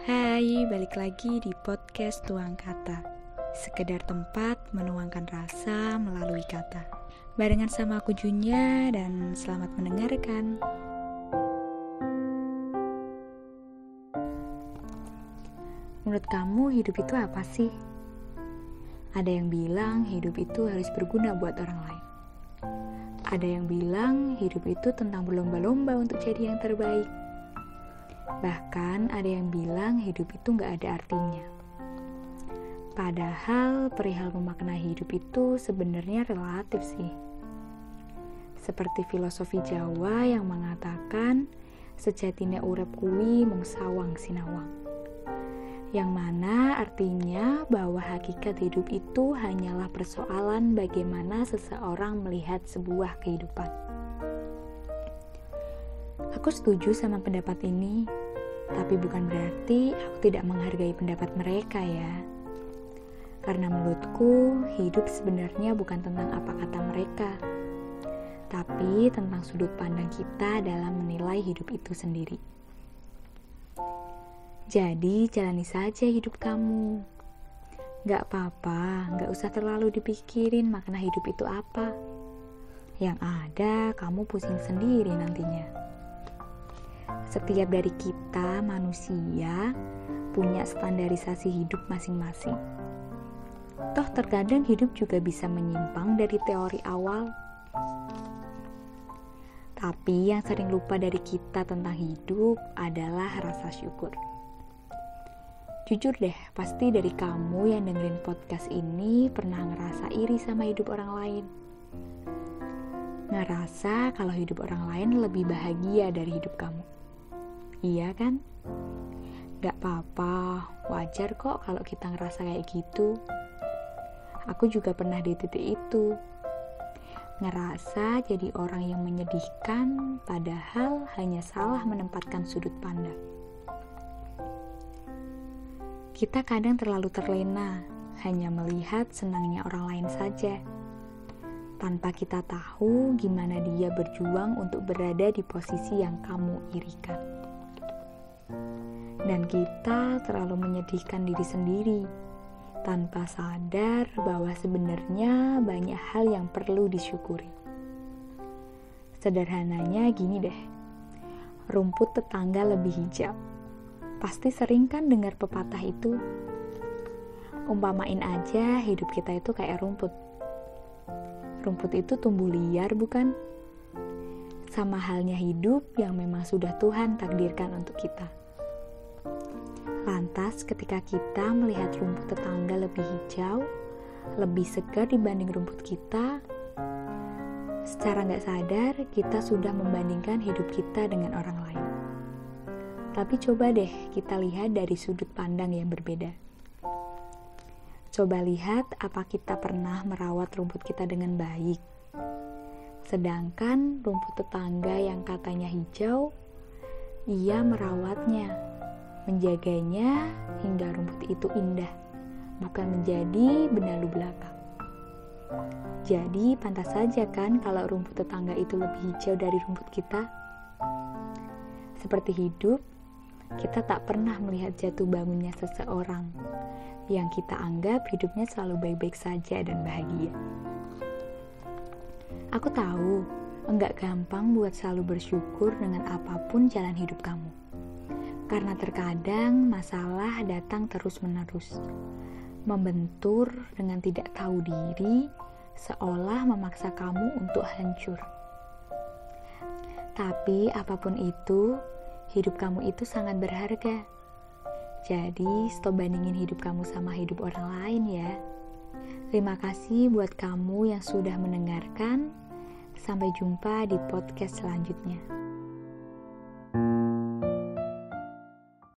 Hai, balik lagi di podcast Tuang Kata. Sekedar tempat menuangkan rasa melalui kata. Barengan sama aku Junya dan selamat mendengarkan. Menurut kamu hidup itu apa sih? Ada yang bilang hidup itu harus berguna buat orang lain. Ada yang bilang hidup itu tentang berlomba-lomba untuk jadi yang terbaik. Bahkan ada yang bilang hidup itu nggak ada artinya. Padahal perihal memaknai hidup itu sebenarnya relatif sih. Seperti filosofi Jawa yang mengatakan sejatinya urep kuwi mung sawang sinawang yang mana artinya bahwa hakikat hidup itu hanyalah persoalan bagaimana seseorang melihat sebuah kehidupan. Aku setuju sama pendapat ini, tapi bukan berarti aku tidak menghargai pendapat mereka ya. Karena menurutku, hidup sebenarnya bukan tentang apa kata mereka, tapi tentang sudut pandang kita dalam menilai hidup itu sendiri. Jadi jalani saja hidup kamu. Gak apa-apa, gak usah terlalu dipikirin makna hidup itu apa. Yang ada, kamu pusing sendiri nantinya. Setiap dari kita, manusia, punya standarisasi hidup masing-masing. Toh terkadang hidup juga bisa menyimpang dari teori awal. Tapi yang sering lupa dari kita tentang hidup adalah rasa syukur. Jujur deh, pasti dari kamu yang dengerin podcast ini pernah ngerasa iri sama hidup orang lain. Ngerasa kalau hidup orang lain lebih bahagia dari hidup kamu. Iya kan? Gak apa-apa, wajar kok kalau kita ngerasa kayak gitu. Aku juga pernah di titik itu. Ngerasa jadi orang yang menyedihkan, padahal hanya salah menempatkan sudut pandang. Kita kadang terlalu terlena, hanya melihat senangnya orang lain saja, tanpa kita tahu gimana dia berjuang untuk berada di posisi yang kamu irikan. Dan kita terlalu menyedihkan diri sendiri, tanpa sadar bahwa sebenarnya banyak hal yang perlu disyukuri. Sederhananya gini deh, rumput tetangga lebih hijau Pasti sering kan dengar pepatah itu. Umpamain aja hidup kita itu kayak rumput. Rumput itu tumbuh liar bukan? Sama halnya hidup yang memang sudah Tuhan takdirkan untuk kita. Lantas ketika kita melihat rumput tetangga lebih hijau, lebih segar dibanding rumput kita, secara nggak sadar kita sudah membandingkan hidup kita dengan orang lain. Tapi coba deh kita lihat dari sudut pandang yang berbeda. Coba lihat apa kita pernah merawat rumput kita dengan baik. Sedangkan rumput tetangga yang katanya hijau, ia merawatnya, menjaganya hingga rumput itu indah, bukan menjadi benalu belaka. Jadi pantas saja kan kalau rumput tetangga itu lebih hijau dari rumput kita? Seperti hidup, kita tak pernah melihat jatuh bangunnya seseorang yang kita anggap hidupnya selalu baik-baik saja dan bahagia. Aku tahu, enggak gampang buat selalu bersyukur dengan apa pun jalan hidup kamu. Karena terkadang masalah datang terus-menerus, membentur dengan tidak tahu diri, seolah memaksa kamu untuk hancur. Tapi apa pun itu, hidup kamu itu sangat berharga. Jadi, stop bandingin hidup kamu sama hidup orang lain ya. Terima kasih buat kamu yang sudah mendengarkan. Sampai jumpa di podcast selanjutnya.